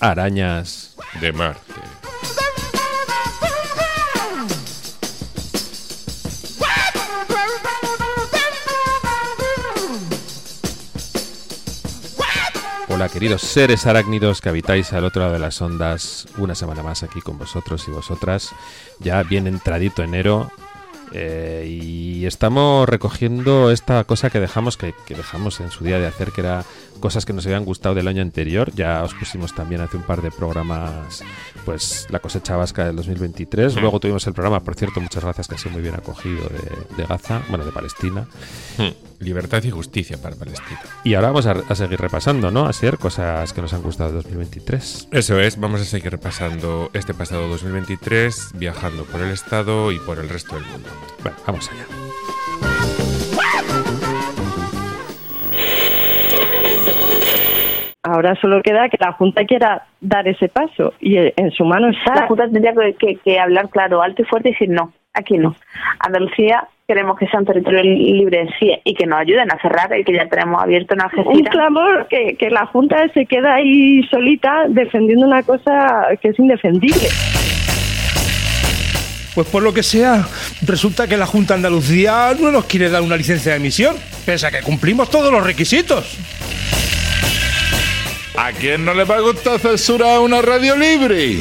Arañas de Marte. Hola queridos seres arácnidos que habitáis al otro lado de las ondas, una semana más aquí con vosotros y vosotras, ya bien entradito enero, eh, y estamos recogiendo esta cosa que dejamos, que, que, dejamos en su día de hacer, que era cosas que nos habían gustado del año anterior. Ya os pusimos también hace un par de programas, pues la cosecha vasca del 2023. Hmm. Luego tuvimos el programa, por cierto, muchas gracias, que ha sido muy bien acogido de, de Gaza, bueno, de Palestina. Hmm. Libertad y justicia para Palestina. Y ahora vamos a, a seguir repasando, ¿no? A ser cosas que nos han gustado de 2023. Eso es, vamos a seguir repasando este pasado 2023, viajando por el Estado y por el resto del mundo. Bueno, vamos allá. Ahora solo queda que la Junta quiera dar ese paso y eh, en su mano está. La Junta tendría que, que, que hablar claro, alto y fuerte y decir no, aquí no. Andalucía queremos que sea un territorio libre en sí y que nos ayuden a cerrar el que ya tenemos abierto en Algeciras. Un clamor que, que la Junta se queda ahí solita defendiendo una cosa que es indefendible. Pues por lo que sea, resulta que la Junta de Andalucía no nos quiere dar una licencia de emisión, pese a que cumplimos todos los requisitos. ¿A quién no le va a gustar censurar una radio libre?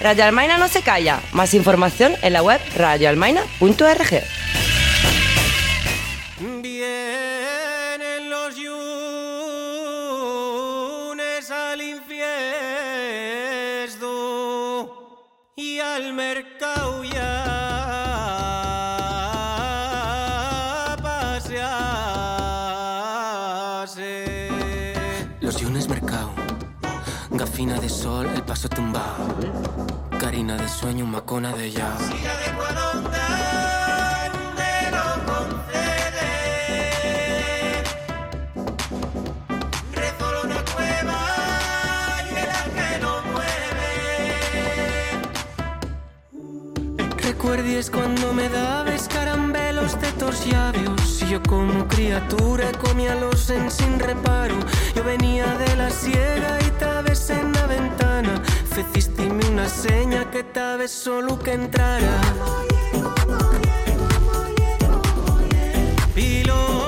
Radio Almaina no se calla. Más información en la web radioalmaina.org. Vienen los yunes al infiesto y al mercado ya gafina de sol, el paso tumbado, carina de sueño, macona de ya. me lo concede. Rezo una cueva y el ángel lo mueve. Recuerdes cuando me dabas tus labios y yo como criatura comía los en sin reparo. Yo venía de la sierra y tabes en la ventana. Fecistime una seña que tabes solo que entrara. Y lo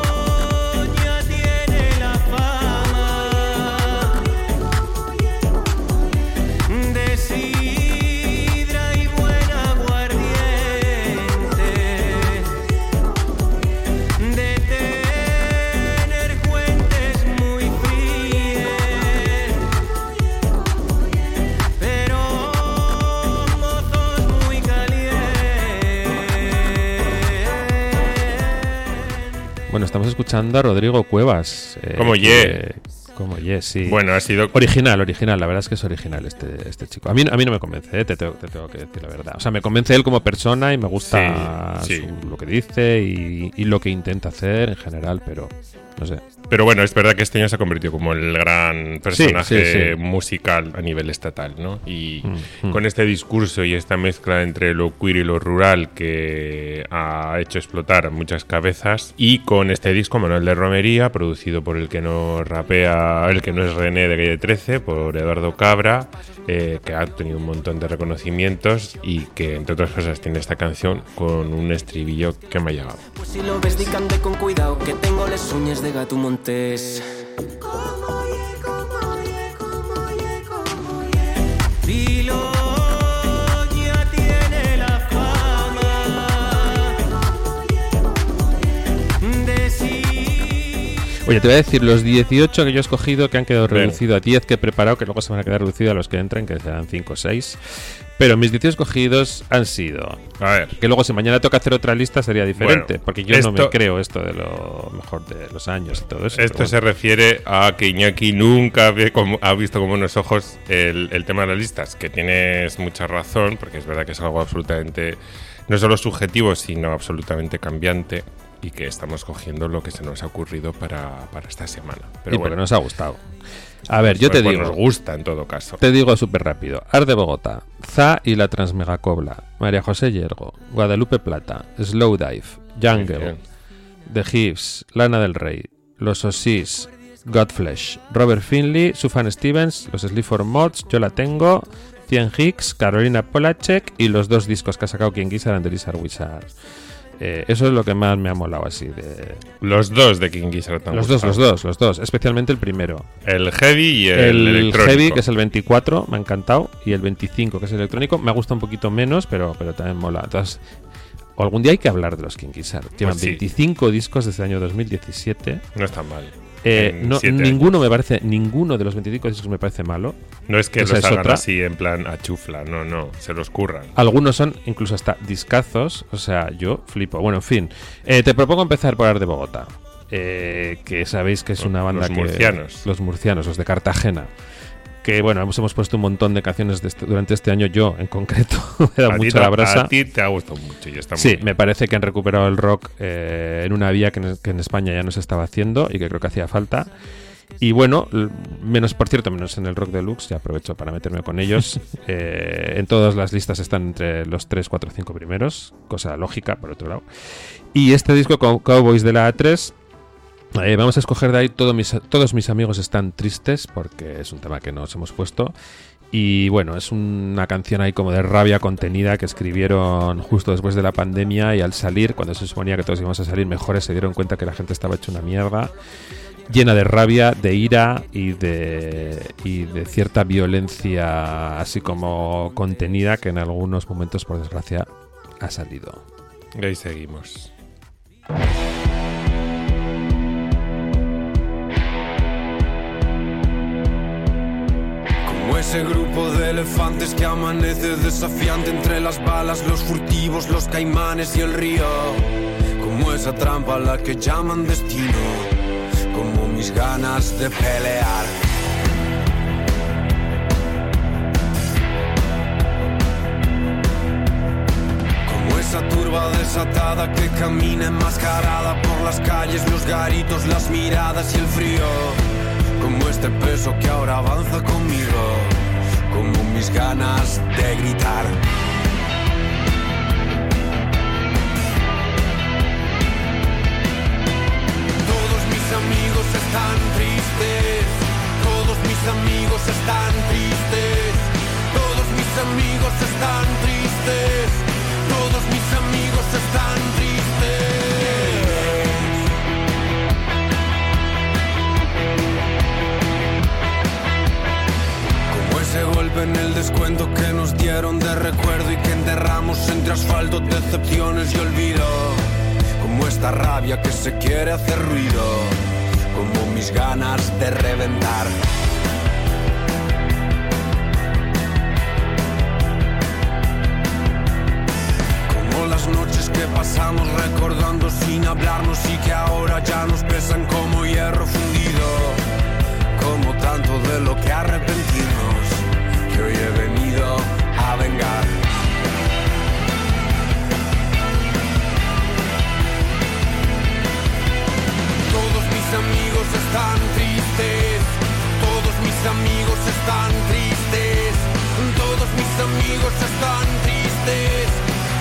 estamos escuchando a Rodrigo Cuevas. eh, Como Ye. Como Ye, sí. Bueno, ha sido Original, original, la verdad es que es original este, este chico. A mí, a mí no me convence, eh, te, tengo, te tengo que decir la verdad. O sea, me convence él como persona y me gusta Sí, sí. su- lo que dice y, y lo que intenta hacer en general, pero no sé. Pero bueno, es verdad que este año se ha convertido como el gran personaje sí, sí. musical a nivel estatal, ¿no? Y Mm, mm. con este discurso y esta mezcla entre lo queer y lo rural que ha hecho explotar muchas cabezas y con este disco Manuel de Romería, producido por el que no rapea, el que no es René de Calle 13, por Eduardo Cabra, eh, que ha tenido un montón de reconocimientos y que entre otras cosas tiene esta canción con un estribillo que me ha llegado. Pues si lo ves, con cuidado, que tengo las uñas de gato montés. Oye, te voy a decir los 18 que yo he escogido que han quedado reducidos a 10 que he preparado, que luego se van a quedar reducidos a los que entren, que serán 5 o 6. Pero mis 18 escogidos han sido. A ver. Que luego, si mañana toca hacer otra lista, sería diferente. Bueno, porque yo no me creo esto de lo mejor de los años y todo eso. Esto se refiere a que Iñaki nunca ve como- ha visto con buenos ojos el, el tema de las listas, que tienes mucha razón, porque es verdad que es algo absolutamente, no solo subjetivo, sino absolutamente cambiante, y que estamos cogiendo lo que se nos ha ocurrido para, para esta semana. Pero y bueno, nos ha gustado. A ver, yo te pues digo. nos gusta en todo caso. Te digo súper rápido. Ar de Bogotá, Za y la Transmegacobla, María José Yergo, Guadalupe Plata, Slow Dive, Jungle. The Hives, Lana del Rey, Los Osís, Godflesh, Robert Finley, Sufjan Stevens, los Sleaford Mods, Yo la tengo, Cian Hicks, Carolina Polacek y los dos discos que ha sacado King Gizzard and the Lizard Wizard. Eh, eso es lo que más me ha molado así de... Los dos de King Gizzard Los dos, los dos, los dos, especialmente el primero. El Heavy y el, El, electrónico. Heavy, que es el 24, me ha encantado, y el 25, que es el electrónico, me ha gustado un poquito menos, pero, pero también mola. Entonces, algún día hay que hablar de los King Gizzard. Llevan Pues sí. 25 discos desde el año 2017. No está mal. Eh, no, ninguno me parece, ninguno de los 25 discos me parece malo. No es que Esa los hagan otra. así en plan a chufla, no, no, se los curran. Algunos son incluso hasta discazos, o sea, yo flipo. Bueno, en fin, Eh, te propongo empezar por Ar de Bogotá, eh, que sabéis que es Los- una banda los que murcianos. los murcianos, los de Cartagena. Que bueno, hemos, hemos puesto un montón de canciones de este- durante este año. Yo, en concreto, me dado a, mucho la brasa. a ti te ha gustado mucho y está muy Sí, bien. me parece que han recuperado el rock eh, en una vía que en, que en España ya no se estaba haciendo y que creo que hacía falta. Y bueno, menos, por cierto, menos en el rock deluxe, ya aprovecho para meterme con ellos. Eh, en todas las listas están entre los 3, 4, 5 primeros, cosa lógica, por otro lado. Y este disco, Cow- Cowboys de la A3, eh, vamos a escoger de ahí todo mis, todos mis amigos están tristes, porque es un tema que nos hemos puesto. Y bueno, es una canción ahí como de rabia contenida que escribieron justo después de la pandemia y al salir, cuando se suponía que todos íbamos a salir mejores, se dieron cuenta que la gente estaba hecha una mierda, llena de rabia, de ira y de, y de cierta violencia así como contenida que en algunos momentos, por desgracia, ha salido. Y ahí seguimos. Ese grupo de elefantes que amanece desafiante entre las balas, los furtivos, los caimanes y el río. Como esa trampa a la que llaman destino. Como mis ganas de pelear. Como esa turba desatada que camina enmascarada por las calles, los garitos, las miradas y el frío. Como este peso que ahora avanza conmigo. Como mis ganas de gritar. Descuento que nos dieron de recuerdo y que enterramos entre asfalto, decepciones y olvido. Como esta rabia que se quiere hacer ruido. Como mis ganas de reventar. Como las noches que pasamos recordando sin hablarnos y que ahora ya nos pesan como hierro fundido. Como tanto de lo que arrepentirnos, que hoy he venido a vengar. Todos mis amigos están tristes, todos mis amigos están tristes, todos mis amigos están tristes,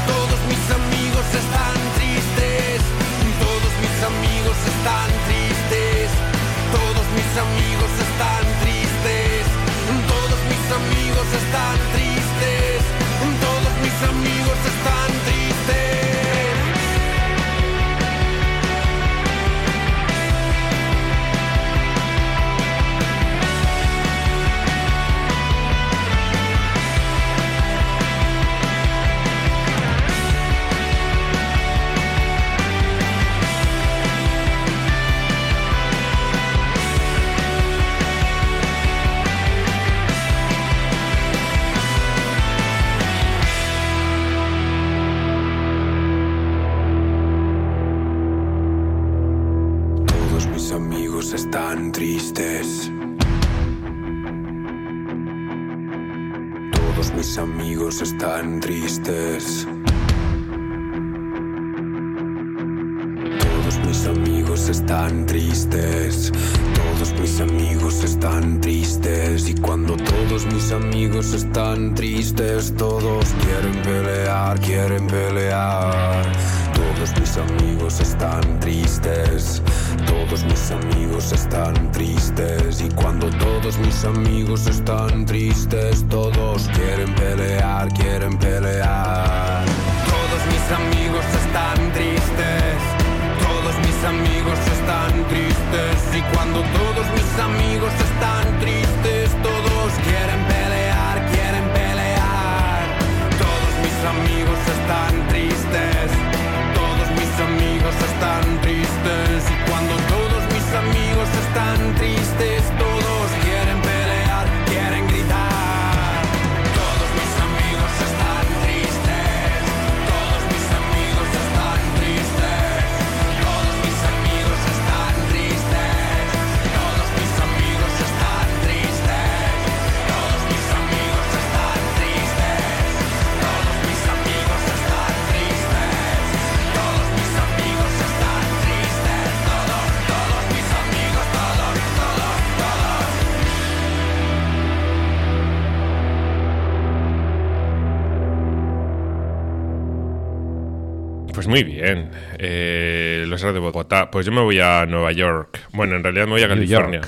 todos mis amigos están tristes, todos mis amigos están tristes, todos mis amigos están tristes, todos mis están tristes, todos mis amigos están tristes. Amigos están tristes. Todos mis amigos están tristes. Todos mis amigos están tristes. Y cuando todos mis amigos están tristes, todos quieren pelear, quieren pelear. Todos mis amigos están tristes. Todos mis amigos están tristes. Y cuando todos mis amigos están tristes, todos quieren pelear, quieren pelear. Todos mis amigos están tristes. Todos mis amigos están tristes. Y cuando todos mis amigos están tristes, todos quieren pelear, quieren pelear. Todos mis amigos están tristes. Todos mis amigos están tristes. Y cuando todos mis amigos están tristes, Pues muy bien. Eh, los de Bogotá. Pues yo me voy a Nueva York. Bueno, en realidad me voy a California.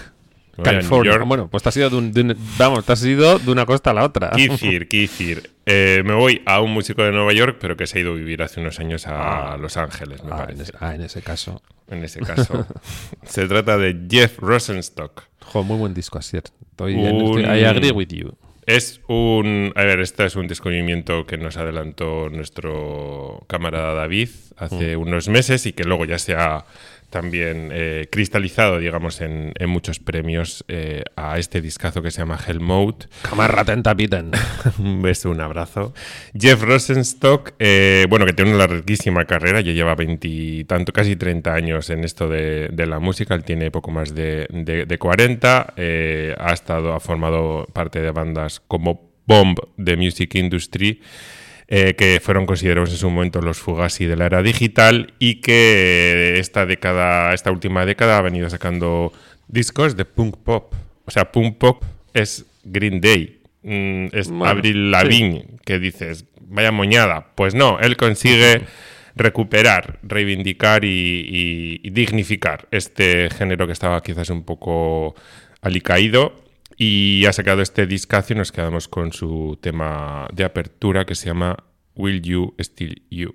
Voy California. Bueno, pues te has ido de, un- de un- vamos, te has ido de una costa a la otra. Kizir, Kizir. Eh, me voy a un músico de Nueva York, pero que se ha ido a vivir hace unos años a Ah. Los Ángeles, me Ah, en, parece. ese, ah, en ese caso. En ese caso. se trata de Jeff Rosenstock. Jo, muy buen disco, Asier. Estoy, Un- estoy- I agree with you. Es un. A ver, este es un descubrimiento que nos adelantó nuestro camarada David hace unos meses y que luego ya se ha también eh, cristalizado, digamos, en, en muchos premios eh, a este discazo que se llama Hell Mode. Camarra tentapiten. un beso, un abrazo. Jeff Rosenstock, eh, bueno, que tiene una larguísima carrera, ya lleva veintitanto, casi 30 años en esto de, de la música, él tiene poco más de, de- de 40, eh, ha estado, ha formado parte de bandas como Bomb de Music Industry, eh, que fueron considerados en su momento los Fugazi de la era digital y que esta década, esta última década ha venido sacando discos de punk pop. O sea, punk pop es Green Day, mm, es Bueno, Avril Lavigne, que dices, vaya moñada. Pues no, él consigue recuperar, reivindicar y, y- y dignificar este género que estaba quizás un poco alicaído y ha sacado este discazo y nos quedamos con su tema de apertura que se llama Will You Still You.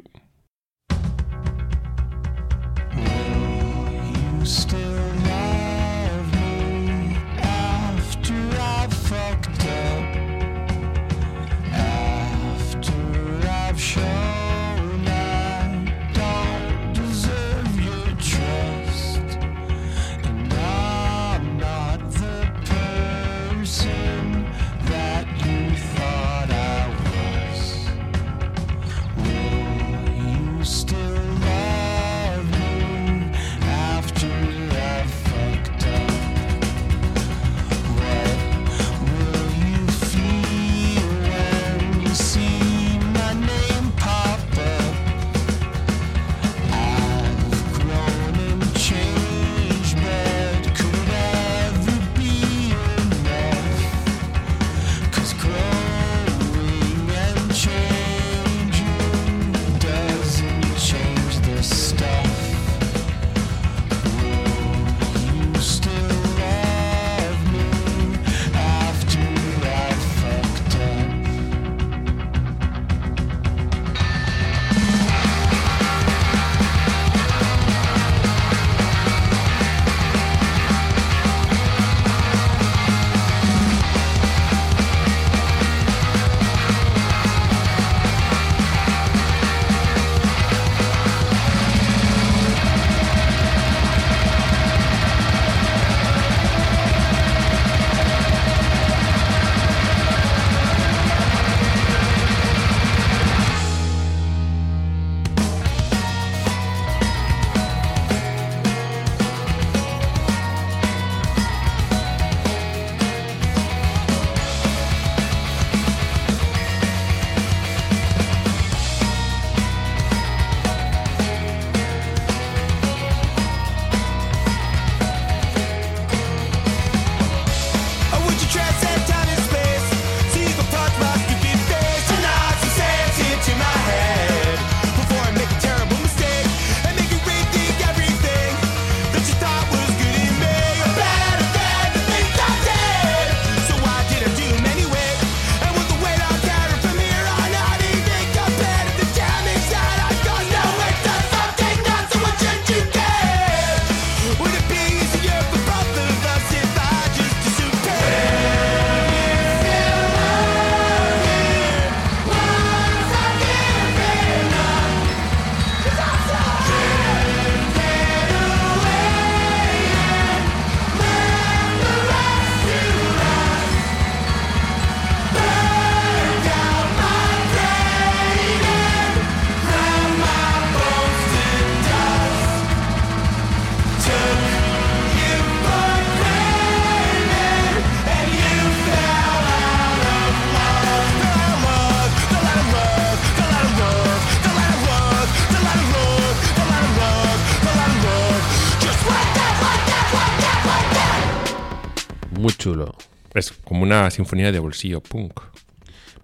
Sinfonía de bolsillo punk.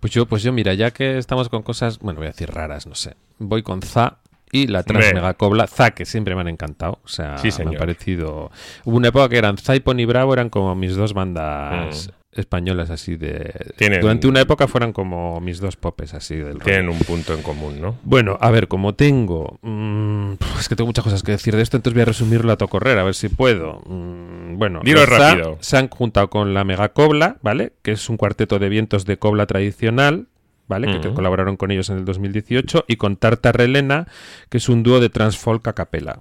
Pues yo, pues yo, mira, ya que estamos con cosas, bueno, voy a decir raras, no sé. Voy con Za y la Trans Hombre. Mega Cobla. Za, que siempre me han encantado. O sea, Sí, me ha parecido. Hubo una época que eran Za y Bravo, eran como mis dos bandas españolas así de. Mm. Tienen- Durante una época fueran como mis dos popes así del rollo. Tienen un punto en común, ¿no? Bueno, a ver, como tengo. mm, es que tengo muchas cosas que decir de esto, entonces voy a resumirlo a tocorrer, a ver si puedo. Mm, bueno, Dilo rápido. Se han juntado con la Mega Cobla, ¿vale? Que es un cuarteto de vientos de cobla tradicional. ¿Vale? Que- colaboraron con ellos en el 2018 y con Tarta Relena, que es un dúo de transfolk a capela.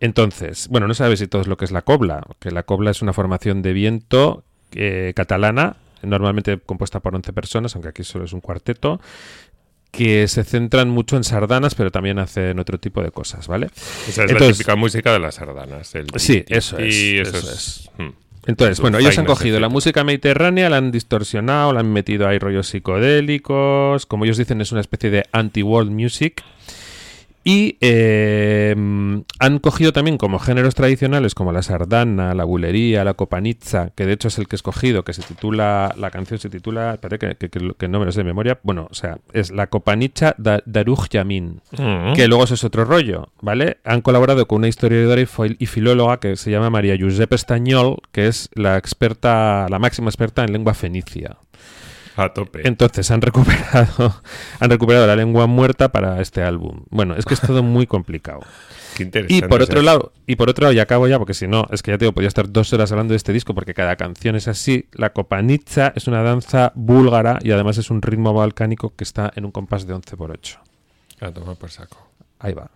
Entonces, bueno, no sabes si todo es lo que es la cobla, que la cobla es una formación de viento eh, catalana, normalmente compuesta por 11 personas, aunque aquí solo es un cuarteto, que se centran mucho en sardanas, pero también hacen otro tipo de cosas, ¿vale? Esa es la típica música de las sardanas. el Sí, eso es, eso eso es. es. Hmm. Entonces, bueno, ellos han cogido la música mediterránea, la han distorsionado, la han metido ahí rollos psicodélicos, como ellos dicen, es una especie de anti-world music. Y eh, han cogido también como géneros tradicionales como la sardana, la bulería, la copanizza, que de hecho es el que he escogido, que se titula, la canción se titula, espérate que, que- no me lo sé de memoria, bueno, o sea, es la copanizza da, Daruj Yamin, Mm. que luego eso es otro rollo, ¿vale? Han colaborado con una historiadora y, y filóloga que se llama María Josep Estañol, que es la experta, la máxima experta en lengua fenicia. A tope. Entonces han recuperado, han recuperado la lengua muerta para este álbum. Bueno, es que es todo muy complicado. Qué interesante. Y por otro lado, y por otro lado, y acabo ya, porque si no, es que ya te digo, podía estar dos horas hablando de este disco, porque cada canción es así. La copanitza es una danza búlgara y además es un ritmo balcánico que está en un compás de 11 por 8. A tomar por saco. Ahí va.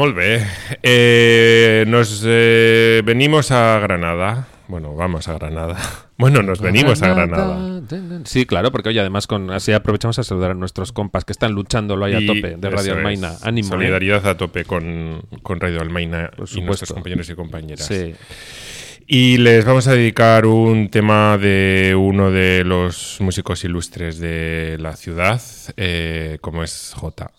Molt bé. Eh, nos eh, venimos a Granada. Bueno, vamos a Granada. Bueno, nos venimos a Granada. Sí, claro, porque oye, además con así aprovechamos a saludar a nuestros compas que están luchándolo ahí a tope de Radio Almaina. Ánimo. ¿eh? Solidaridad a tope con, con Radio Almaina y nuestros compañeros y compañeras. Sí. Y les vamos a dedicar un tema de uno de los músicos ilustres de la ciudad, eh, como es J.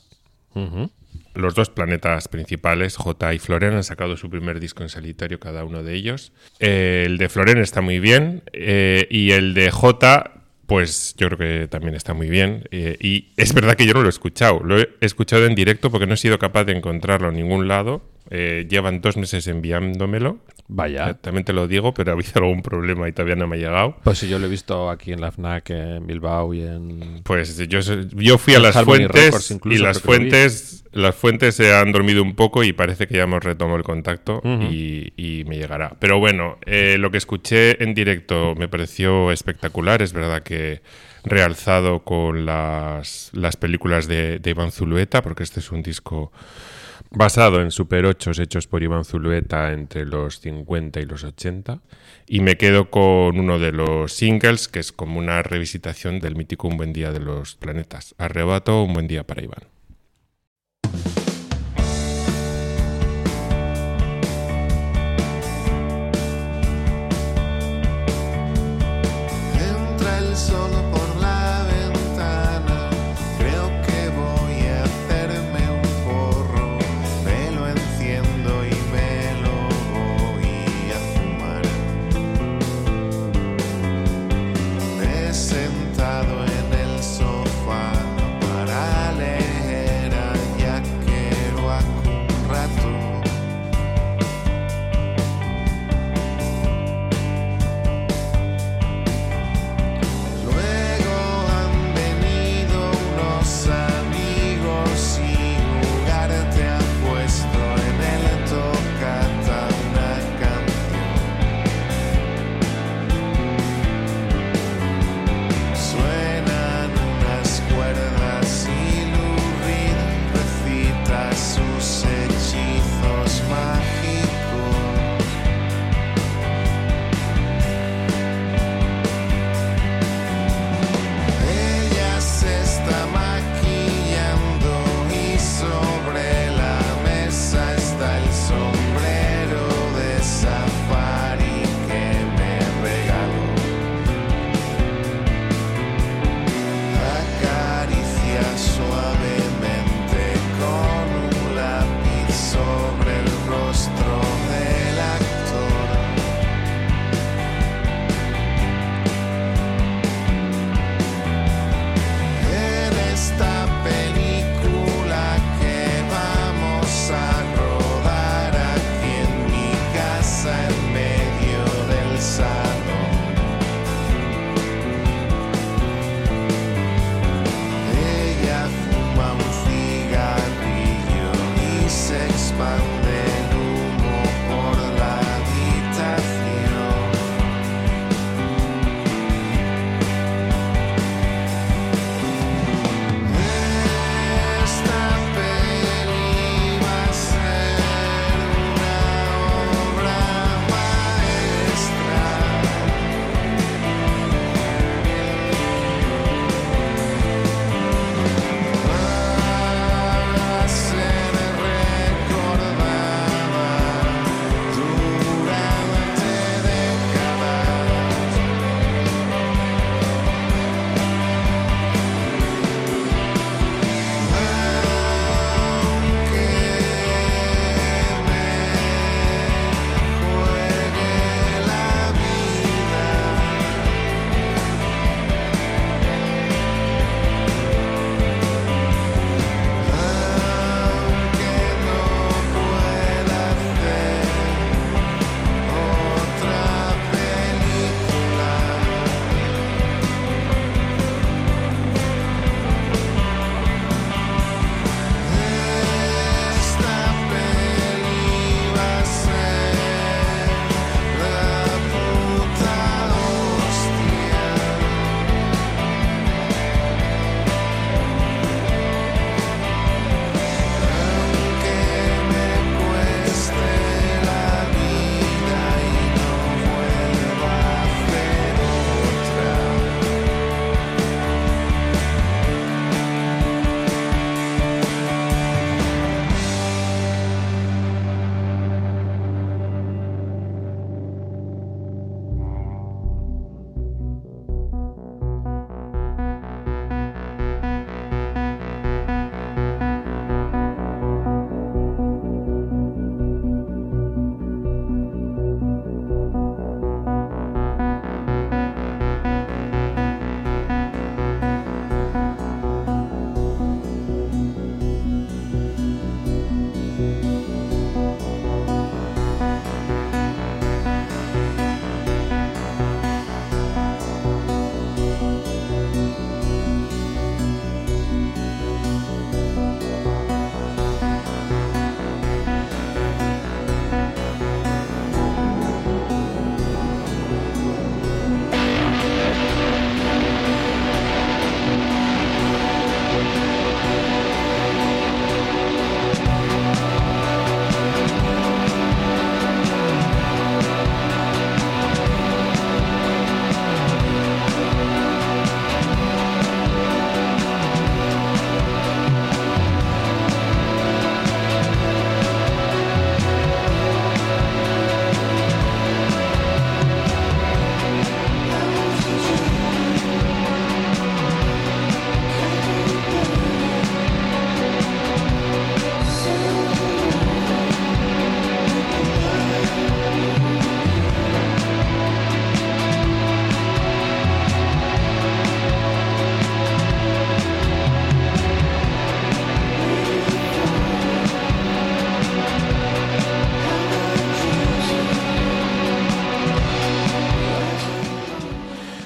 Ujú. Los dos planetas principales, J y Floren, han sacado su primer disco en solitario cada uno de ellos. Eh, el de Floren está muy bien eh, y el de J, pues yo creo que también está muy bien. Eh, y es verdad que yo no lo he escuchado, lo he escuchado en directo porque no he sido capaz de encontrarlo en ningún lado. Eh, llevan dos meses enviándomelo. Vaya. Eh, También te lo digo, pero ha habido algún problema y todavía no me ha llegado. Pues sí, yo lo he visto aquí en la FNAC, en Bilbao y en... Pues yo, yo fui a las Harmony fuentes y las fuentes, las fuentes se han dormido un poco y parece que ya hemos retomado el contacto y, y me llegará. Pero bueno, eh, lo que escuché en directo me pareció espectacular. Es verdad que realzado con las, las películas de, de Iván Zulueta, porque este es un disco basado en Super 8 hechos por Iván Zulueta entre los 50 y los 80. Y me quedo con uno de los singles, que es como una revisitación del mítico Un buen día de los planetas. Arrebato, un buen día para Iván.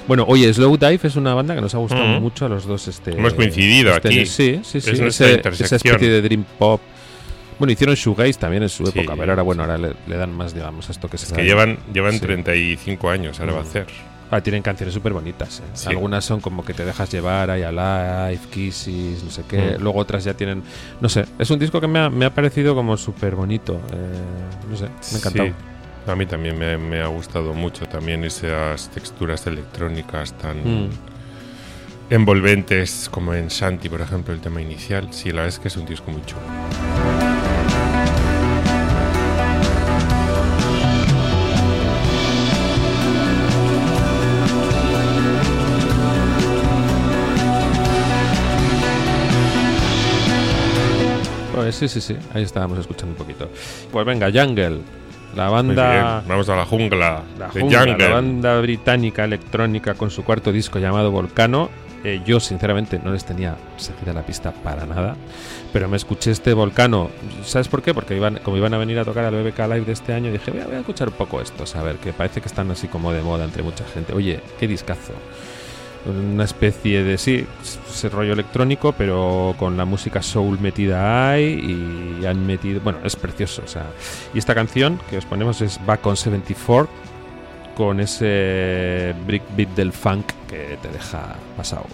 Bueno, oye, Slow Dive es una banda que nos ha gustado Mm. mucho a los dos. Este, Hemos coincidido este aquí. año. Sí, sí, sí. Es ese- esa especie de dream pop. Bueno, hicieron shoegaze también en su Sí, época, pero ahora bueno, ahora le, le dan más, digamos, a esto que se Es que llevan, llevan Sí. 35 años, ahora va a Mm. hacer. Ah, tienen canciones súper bonitas. ¿eh? Sí. Algunas son como que te dejas llevar, hay Alive, Kisses, no sé qué. Mm. Luego otras ya tienen. No sé, es un disco que me ha, me ha parecido como súper bonito. eh, no sé, me ha encantado. Sí. A mí también me, me ha gustado mucho también esas texturas electrónicas tan Mm. envolventes como en Shanti, por ejemplo, el tema inicial. Sí, la verdad es que es un disco muy chulo. Pues sí, sí, sí, ahí estábamos escuchando un poquito. Pues venga, Jungle, la banda. Vamos a la jungla La, jungla, la banda británica electrónica con su cuarto disco llamado Volcano. Eh, yo, sinceramente, no les tenía seguida la pista para nada. Pero me escuché este Volcano. ¿Sabes por qué? Porque iban, como iban a venir a tocar al BBK Live de este año, dije, voy a, voy a escuchar un poco esto, a ver, que parece que están así como de moda entre mucha gente. Oye, qué discazo. Una especie de, sí, ese rollo electrónico, pero con la música soul metida ahí y han metido, bueno, es precioso, o sea, y esta canción que os ponemos es Back on 74 con ese brick beat del funk que te deja pasado.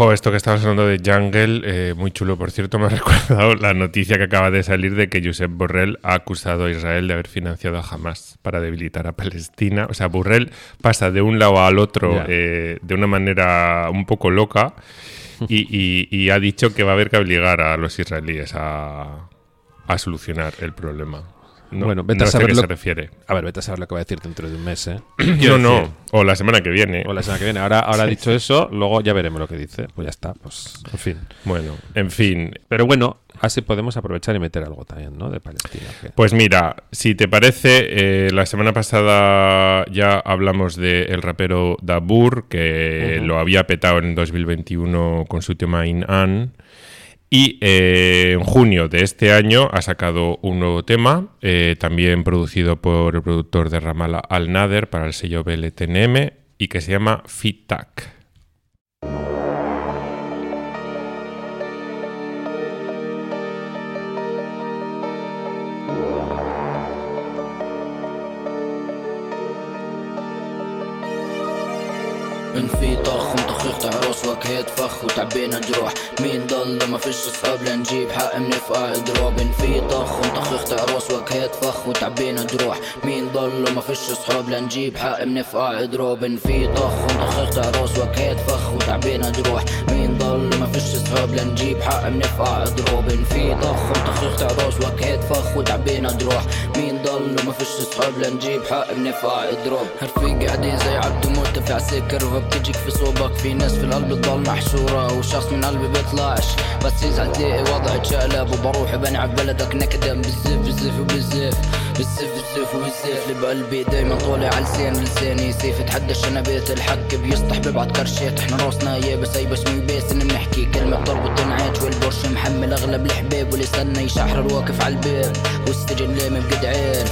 Jo, esto que estabas hablando de Jungle, eh, muy chulo, por cierto, me ha recordado la noticia que acaba de salir de que Josep Borrell ha acusado a Israel de haber financiado a Hamas para debilitar a Palestina. O sea, Borrell pasa de un lado al otro eh, de una manera un poco loca y, y- y ha dicho que va a haber que obligar a los israelíes a, a solucionar el problema. No, bueno, vete no a sé saber qué lo se refiere. A ver, vete a saber lo que va a decir dentro de un mes, ¿eh? No, Quiero no. O la semana que viene. O la semana que viene. Ahora, ahora dicho eso, luego ya veremos lo que dice. Pues ya está, pues, en fin. Bueno, en fin. Pero bueno, así podemos aprovechar y meter algo también, ¿no? De Palestina. que- Pues mira, si te parece, eh, la semana pasada ya hablamos del rapero Dabur, que lo había petado en 2021 con su tema In An. Y eh, en junio de este año ha sacado un nuevo tema, eh, también producido por el productor de Ramala Al Nader para el sello BLTNM y que se llama Fit وكهت فخ وتعبينا جروح. مين ضل ما فيش صحاب لنجيب حق منفقع دروب في طخ مطخخ تعرس وكهت فخ وتعبينا جروح. مين ضل ما فيش صحاب لنجيب حق منفقع دروب في طخ مطخخ تعرس وكهت فخ وتعبينا جروح. مين ضل فيش صحاب لنجيب حق منفقع دروب في طخ مطخخ تعرس وكهت فخ وتعبينا جروح مين ضل ما فيش صحاب لنجيب حق منفقع دروب رفيقي عادي زي عبد مرتفع سكر فبتجيك في صوبك. في ناس في القلب تضل محشورة وشخص من قلبي بيطلعش. بس يزعل تلاقي وضع اتشقلب وبروح بنعب بلدك. نكدة بالزيف بالزيف وبالزيف بالزيف بالزيف وبالزيف اللي بقلبي دايما طالع على لسان لساني. سيف اتحدى الشنبات الحك بيسطح ببعت كرشات إحنا راسنا يابس اي بس مي باسن بنحكي بيحكي كلمة بتربط الدنعات والبرش محمل أغلب الحباب واللي استنى يشحر واقف عالباب والسجن لامم قد عين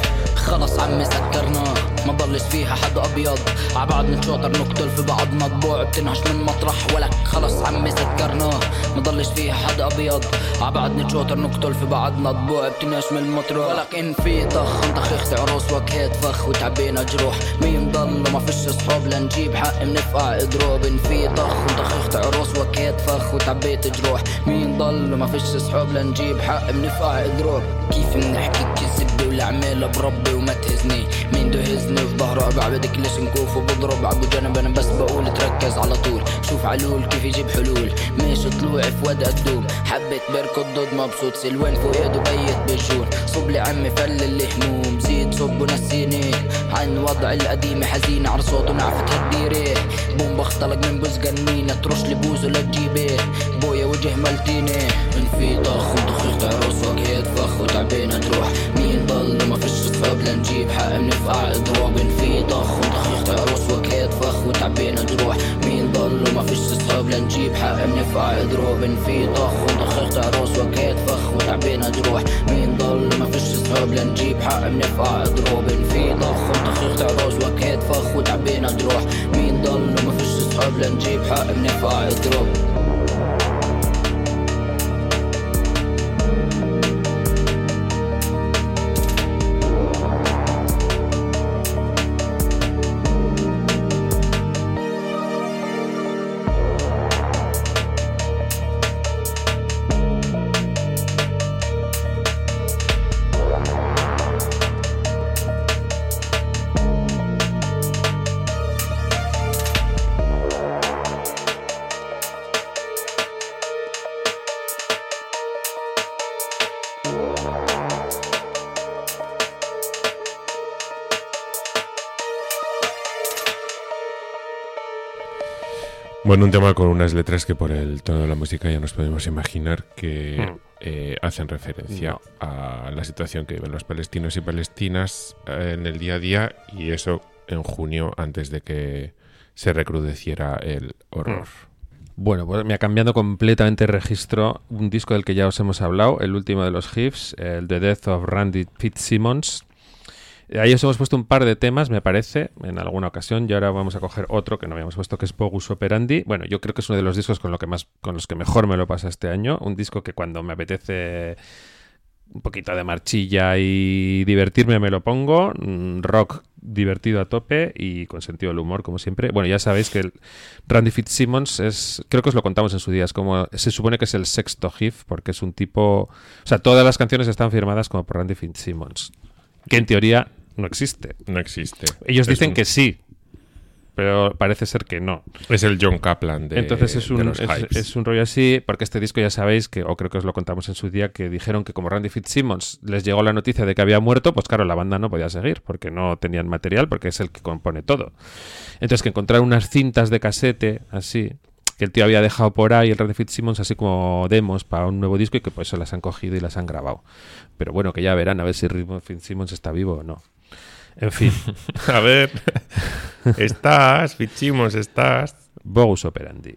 خلص عمي سكرنا. ما ضلش فيها حد أبيض. عبعد نتشاطر نقتل في بعضنا طبوع بتنهش من مطرح ولك. خلص عمي سكرنا. ما ضلش فيها حد أبيض. عبعد نتشاطر نقتل في بعضنا طبوع بتنهش من المطرح ولك. إن في طخ أنت عروس وكهات فخ. وتعبينا جروح مين ضل؟ ما فيش صحاب لنجيب حق. منفقع إضراب. إن في طخ أنت عروس وكهات فخ. وتعبيت جروح مين ضل؟ ما فيش صحاب لنجيب حق. منفقع إضراب. كيف بنحكي كذب والعمالة بربي وما تهزني. مين دهزني في ظهره بعبدك ليش نكوف وبضرب؟ عبو جنب أنا بس بقول تركز على طول. شوف علول كيف يجيب حلول. ماشي طلوعي في واد الدوم حبيت بركض ضد مبسوط. سلوان فوق ايده بيت بالجون صب لي عمي فل الهموم. زيد صب ونسيني. عن وضع القديم حزين. عرصوت ونعفت هالديري بوم بختلق من بوز جنينة. ترش لي بوزه لتجيبي بويا وجه ملتيني من في طخ وطخ تعرس وكيت فخ وتعبينا تروح. مين ضلنا ما فيش صدفة بلا نجيب. حق بنفقع اضراب في ضخ وتخيخ تعرس وكيد. فخ وتعبينا جروح مين ضل ما فيش صدفة بلا نجيب. حق بنفقع اضراب في ضخ وتخيخ تعرس وكيد. فخ وتعبينا جروح مين ضل ما فيش صدفة بلا نجيب. حق بنفقع اضراب في ضخ وتخيخ تعرس وكيد. فخ وتعبينا جروح مين ضل ما فيش صدفة بلا نجيب. حق بنفقع اضراب Bueno, un tema con unas letras que por el tono de la música ya nos podemos imaginar que Mm. eh, hacen referencia a la situación que viven los palestinos y palestinas eh, en el día a día y eso en junio antes de que se recrudeciera el horror. Bueno, pues me ha cambiado completamente el registro un disco del que ya os hemos hablado, el último de los GIFs, el The Death of Randy Fitzsimmons. Eh, Ahí os hemos puesto un par de temas, me parece, en alguna ocasión, y ahora vamos a coger otro que no habíamos puesto, que es Bogus Operandi. Bueno, yo creo que es uno de los discos con, lo que más, con los que mejor me lo pasa este año. Un disco que cuando me apetece un poquito de marchilla y divertirme me lo pongo. Mm, Rock divertido a tope y con sentido del humor, como siempre. Bueno, ya sabéis que el Randy Fitzsimmons es, creo que os lo contamos en su día, es como, se supone que es el sexto GIF, porque es un tipo, o sea, todas las canciones están firmadas como por Randy Fitzsimmons, que en teoría no existe. No existe. Ellos Es dicen un- que sí, pero parece ser que no. Es el John Kaplan de, Entonces es un, los es, un rollo así, porque este disco ya sabéis que, o creo que os lo contamos en su día, que dijeron que como Randy Fitzsimmons les llegó la noticia de que había muerto, pues claro, la banda no podía seguir, porque no tenían material, porque es el que compone todo. Entonces que encontraron unas cintas de casete, así, que el tío había dejado por ahí, el Randy Fitzsimmons, así como demos para un nuevo disco, y que por eso las han cogido y las han grabado. Pero bueno, que ya verán a ver si Fitzsimmons está vivo o no. En fin. A ver, estás, Fitzsimmons, estás. Bogus Operandi.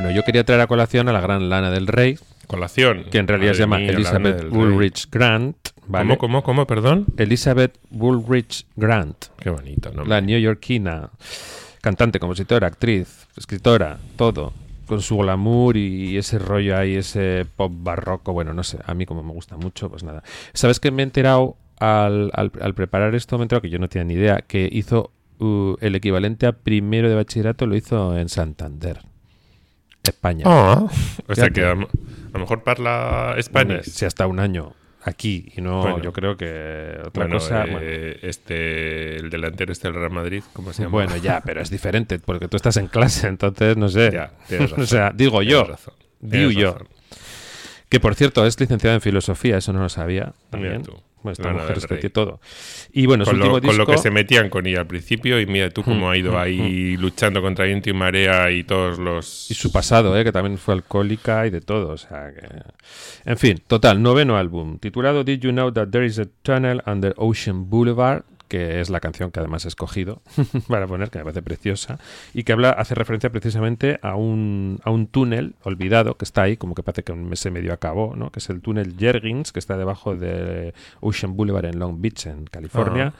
Bueno, yo quería traer a colación a la gran Lana del Rey. Colación. Que en realidad se llama mía, Elizabeth. Woolrich Grant. ¿vale? ¿Cómo, cómo, cómo, perdón? Elizabeth Woolrich Grant. Qué bonito, ¿no? La neoyorquina. Cantante, compositora, actriz, escritora, todo. Con su glamour y ese rollo ahí, ese pop barroco. Bueno, no sé, a mí como me gusta mucho, pues nada. ¿Sabes que me he enterado al, al- al preparar esto? Me he enterado que yo no tenía ni idea. Que hizo uh, el equivalente a primero de bachillerato, lo hizo en Santander. España. Ah, o sea que a, lo- a lo mejor parla español. Si hasta un año. aquí y no Bueno. yo creo que otra Bueno, cosa eh, bueno. este, el delantero este del Real Madrid, ¿cómo se llama? Bueno, ya, pero es diferente porque tú estás en clase, entonces no sé. Ya, tienes razón, o sea, digo yo, razón, digo yo. razón. Que por cierto es licenciado en filosofía, eso no lo sabía también. Mira tú, Bueno, esta Lana mujer es que todo. Y bueno, su con, lo, con lo que se metían con ella al principio y mira tú cómo Mm, ha ido mm, ahí luchando contra viento y marea y todos los... y su pasado, ¿eh? que también fue alcohólica y de todo. O sea que... En fin, total, noveno álbum, titulado Did You Know That There Is a Tunnel Under Ocean Boulevard, que es la canción que además he escogido para poner, que me parece preciosa, y que habla, hace referencia precisamente a un, a un túnel olvidado que está ahí, como que parece que un mes se medio acabó, ¿no? que es el túnel Jergens, que está debajo de Ocean Boulevard en Long Beach, en California.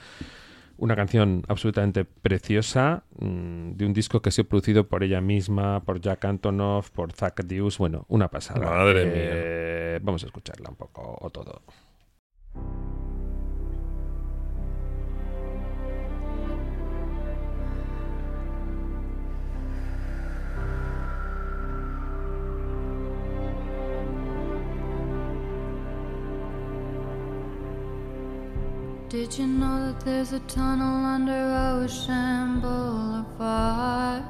Una canción absolutamente preciosa mm, de un disco que ha sido producido por ella misma, por Jack Antonoff, por Zach Deuce. Bueno, una pasada. Madre Eh, Vamos a escucharla un poco o todo. Did you know that there's a tunnel under Ocean Boulevard?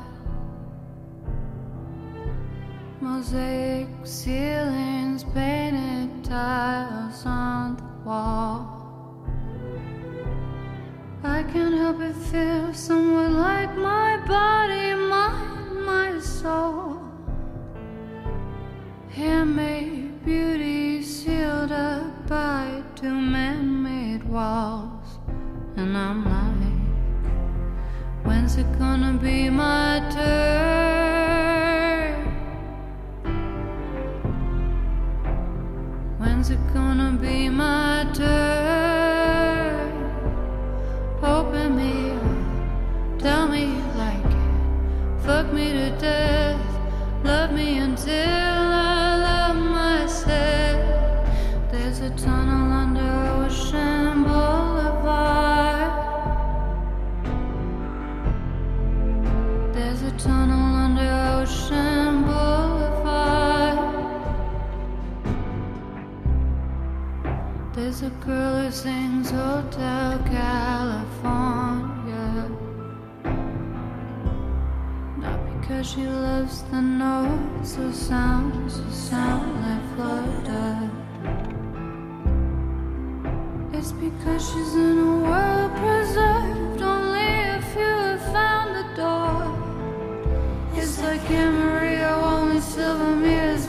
Mosaic ceilings, painted tiles on the wall. I can't help but feel somewhat like my body, mind, my soul. Handmade beauty sealed up by two man made walls. And I'm like, when's it gonna be my turn? When's it gonna be my turn? Open me up, tell me you like it. Fuck me to death, love me until There's a tunnel under Ocean Boulevard. There's a girl who sings Hotel California. Not because she loves the notes or sounds that sound like Florida. It's because she's in a world preserved like Anne Maria, only silver mirrors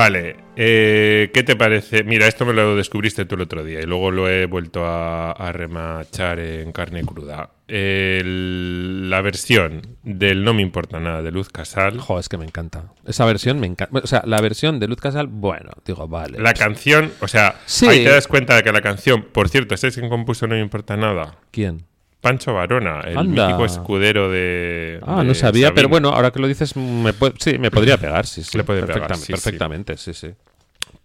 Vale, eh, ¿qué te parece? Mira, esto me lo descubriste tú el otro día y luego lo he vuelto a, a remachar en carne cruda. El- la versión del No me importa nada de Luz Casal. Jo, es que me encanta. Esa versión me encanta. O sea, la versión de Luz Casal, bueno, digo, vale. La canción, o sea, Sí. ahí te das cuenta de que la canción, por cierto, ¿sabes quién compuso No me importa nada? ¿Quién? Pancho Varona, el Anda. mítico escudero de. Ah, de no sabía, pero bueno, ahora que lo dices, me sí, me podría pegar, sí, sí. Le puede pegar, perfectamente, sí, sí. perfectamente, sí, sí.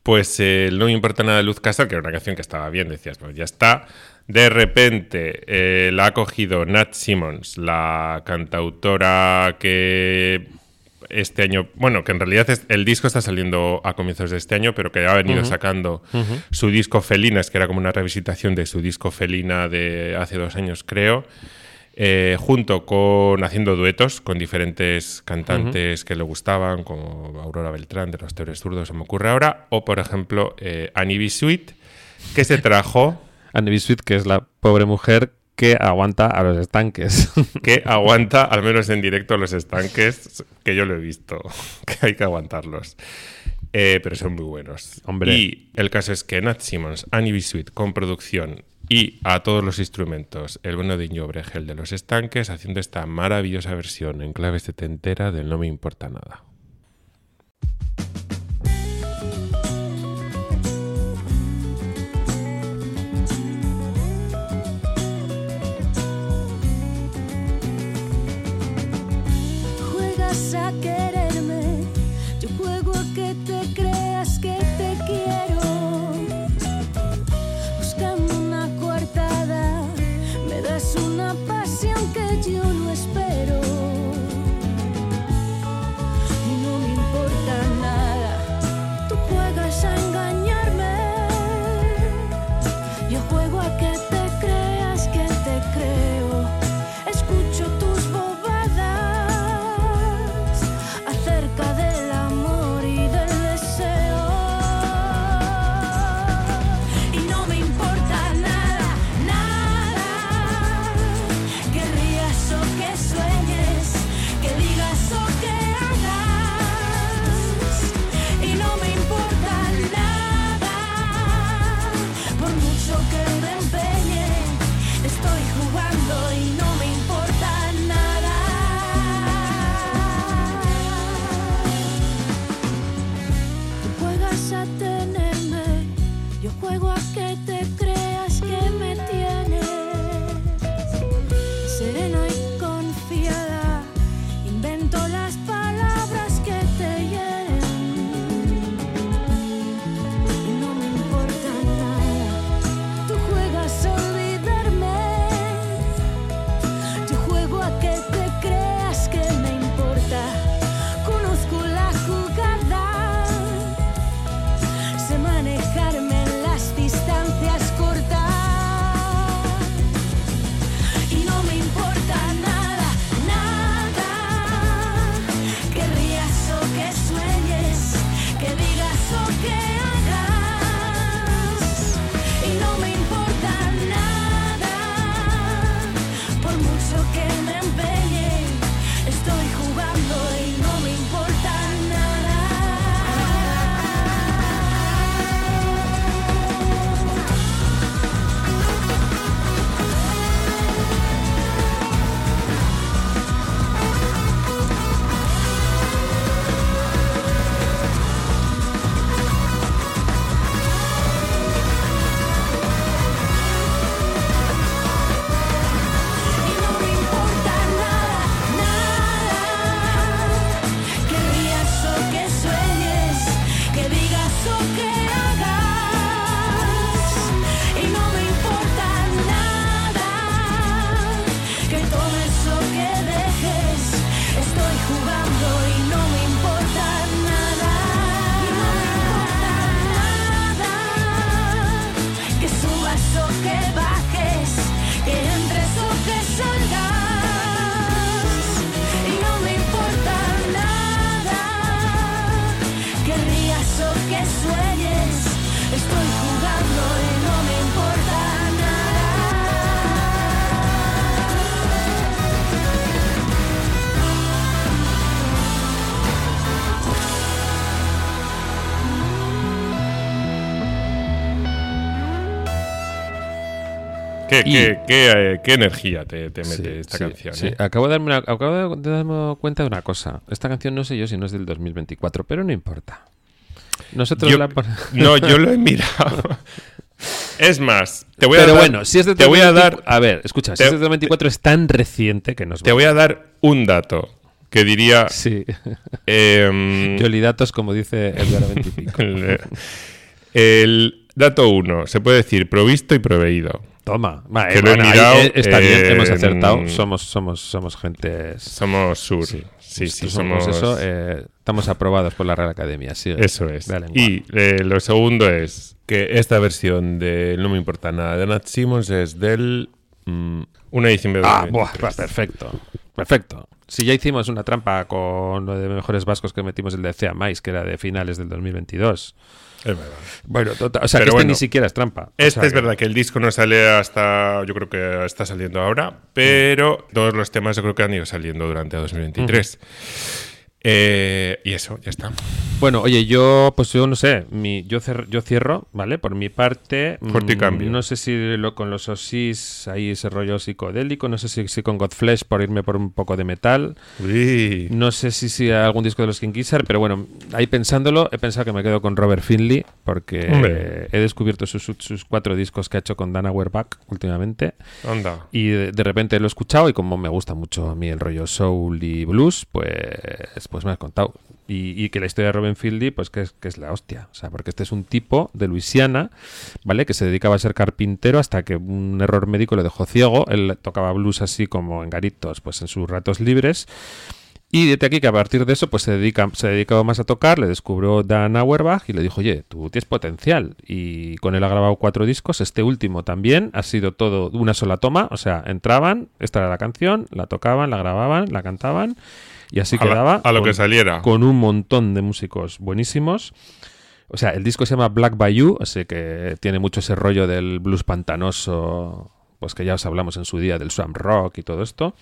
Pues eh, No me importa nada de Luz Casal, que era una canción que estaba bien, decías, pues ya está. De repente eh, la ha cogido Nat Simmons, la cantautora que este año, bueno, que en realidad es- el disco está saliendo a comienzos de este año, pero que ha venido sacando su disco Felinas, que era como una revisitación de su disco Felina de hace dos años, creo. eh, junto con haciendo duetos con diferentes cantantes que le gustaban, como Aurora Beltrán de los Teores Zurdos, se me ocurre ahora, o por ejemplo eh, Annie B. Sweet, que se trajo Annie B. Sweet, que es la pobre mujer que aguanta a los estanques. que aguanta, al menos en directo, los estanques, que yo lo he visto, que hay que aguantarlos. Eh, pero son muy buenos. Hombre. Y el caso es que Nat Simmons, Annie B. Sweet, con producción y a todos los instrumentos, el bueno de Bregel de los estanques, haciendo esta maravillosa versión en clave setentera del No me importa nada. Juegas a quererme, eso que dejes, estoy jugando. ¿Qué, Y- qué- qué, eh, qué energía te, te mete Sí, esta sí, canción? sí. eh? Acabo, de darme una- acabo de darme cuenta de una cosa. Esta canción no sé yo si no es del 2024, pero no importa. Nosotros Yo- la no, yo lo he mirado. Es más, te voy a Pero dar, bueno, si es de te voy a dar, A ver, escucha, si te- es de 2024 es tan reciente que nos te voy a dar un dato que diría. Sí. em, Yolidatos, como dice Edgar 25. el, el dato uno, se puede decir provisto y proveído. Toma, va, Que eh, lo he bueno, ahí, mirado eh, está bien, hemos en- acertado. Somos, somos, somos gente. Somos sur. Sí, sí, somos. eso. eh, estamos aprobados por la Real Academia. sigue. Eso es. Y eh, lo segundo es que esta versión de No me importa nada de Nat Simmons es del mm, una edición de Ah, 2023. buah, perfecto. Perfecto. Si ya hicimos una trampa con lo de mejores vascos que metimos el de Cea Mais, que era de finales del 2022. Es verdad. Bueno, total, o sea, que este bueno, ni siquiera es trampa. O Este sea es que- verdad que el disco no sale hasta. Yo creo que está saliendo ahora, pero todos los temas yo creo que han ido saliendo durante 2023. Eh, y eso, ya está. Bueno, oye, yo, pues yo no sé, mi, yo, cer- yo cierro, ¿vale? Por mi parte, y mm, cambio. no sé si lo, con los Osis, ahí ese rollo psicodélico, no sé si, si con Godflesh por irme por un poco de metal, Uy. no sé si, si algún disco de los King Gizzard, pero bueno, ahí pensándolo, he pensado que me quedo con Robert Finley, porque he descubierto sus, sus cuatro discos que ha hecho con Dana Werbach últimamente. Anda. Y de, de repente lo he escuchado y como me gusta mucho a mí el rollo soul y blues, pues, pues me has contado. Y, que la historia de Robin Fieldy, pues que es, que es la hostia. O sea, porque este es un tipo de Luisiana, ¿vale? Que se dedicaba a ser carpintero hasta que un error médico lo dejó ciego. Él tocaba blues así como en garitos, pues en sus ratos libres. Y de aquí que a partir de eso pues se dedica se dedicaba más a tocar, le descubrió Dan Auerbach y le dijo, oye, tú tienes potencial. Y con él ha grabado cuatro discos, este último también ha sido todo una sola toma, o sea, entraban, esta era la canción, la tocaban, la grababan, la cantaban y así A la- quedaba. a lo con- que saliera. Con un montón de músicos buenísimos. O sea, el disco se llama Black Bayou, así que tiene mucho ese rollo del blues pantanoso, pues que ya os hablamos en su día del swamp rock y todo esto.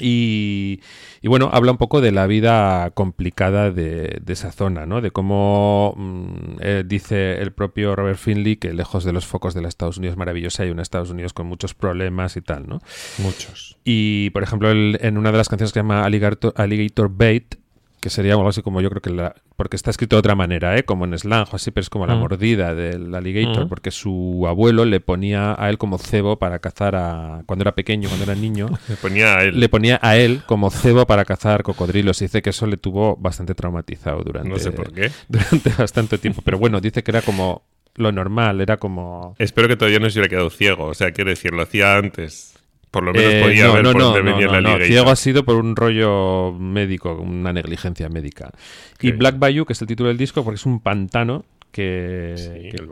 Y, y bueno, habla un poco de la vida complicada de, de esa zona, ¿no? De cómo mm, eh, dice el propio Robert Finley que lejos de los focos de los Estados Unidos maravillosa hay un Estados Unidos con muchos problemas y tal, ¿no? Muchos. Y por ejemplo, en una de las canciones que se llama Alligator, Alligator Bait, que sería algo así como yo creo que la, porque está escrito de otra manera, ¿eh? como en slang o así, pero es como la Mm. mordida del alligator, Mm. porque su abuelo le ponía a él como cebo para cazar a cuando era pequeño, cuando era niño, Le ponía a él. le ponía a él como cebo para cazar cocodrilos y dice que eso le tuvo bastante traumatizado durante No sé por qué. durante bastante tiempo, pero bueno, dice que era como lo normal, era como Espero que todavía no se hubiera quedado ciego. O sea, quiero decir, lo hacía antes. Por lo menos Eh, podía no, ver no, por dónde no, venía no, la no. liga. Ciego ha sido por un rollo médico, una negligencia médica. Y Black Bayou, que es el título del disco, porque es un pantano que,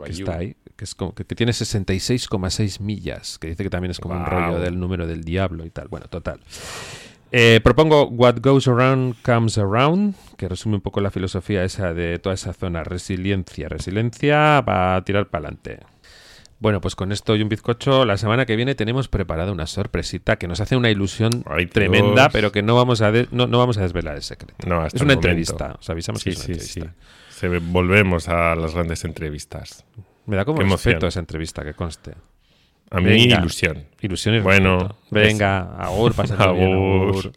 está ahí, que, es como- que, que tiene 66,6 millas, que dice que también es como un rollo del número del diablo y tal. Bueno, total. Eh, propongo What Goes Around Comes Around, que resume un poco la filosofía esa de toda esa zona. Resiliencia, resiliencia para tirar para adelante. Bueno, pues con esto y un bizcocho, la semana que viene tenemos preparada una sorpresita que nos hace una ilusión tremenda, pero que no vamos a de- no, no vamos a desvelar el secreto. No, es una entrevista, os avisamos que Sí, es una sí, entrevista. sí. Se volvemos a las grandes entrevistas. Me da como Qué respeto emoción. esa entrevista, que conste. A mí, Venga. ilusión. Ilusión y Bueno, respeto. Venga, agur, pásate bien, Agur.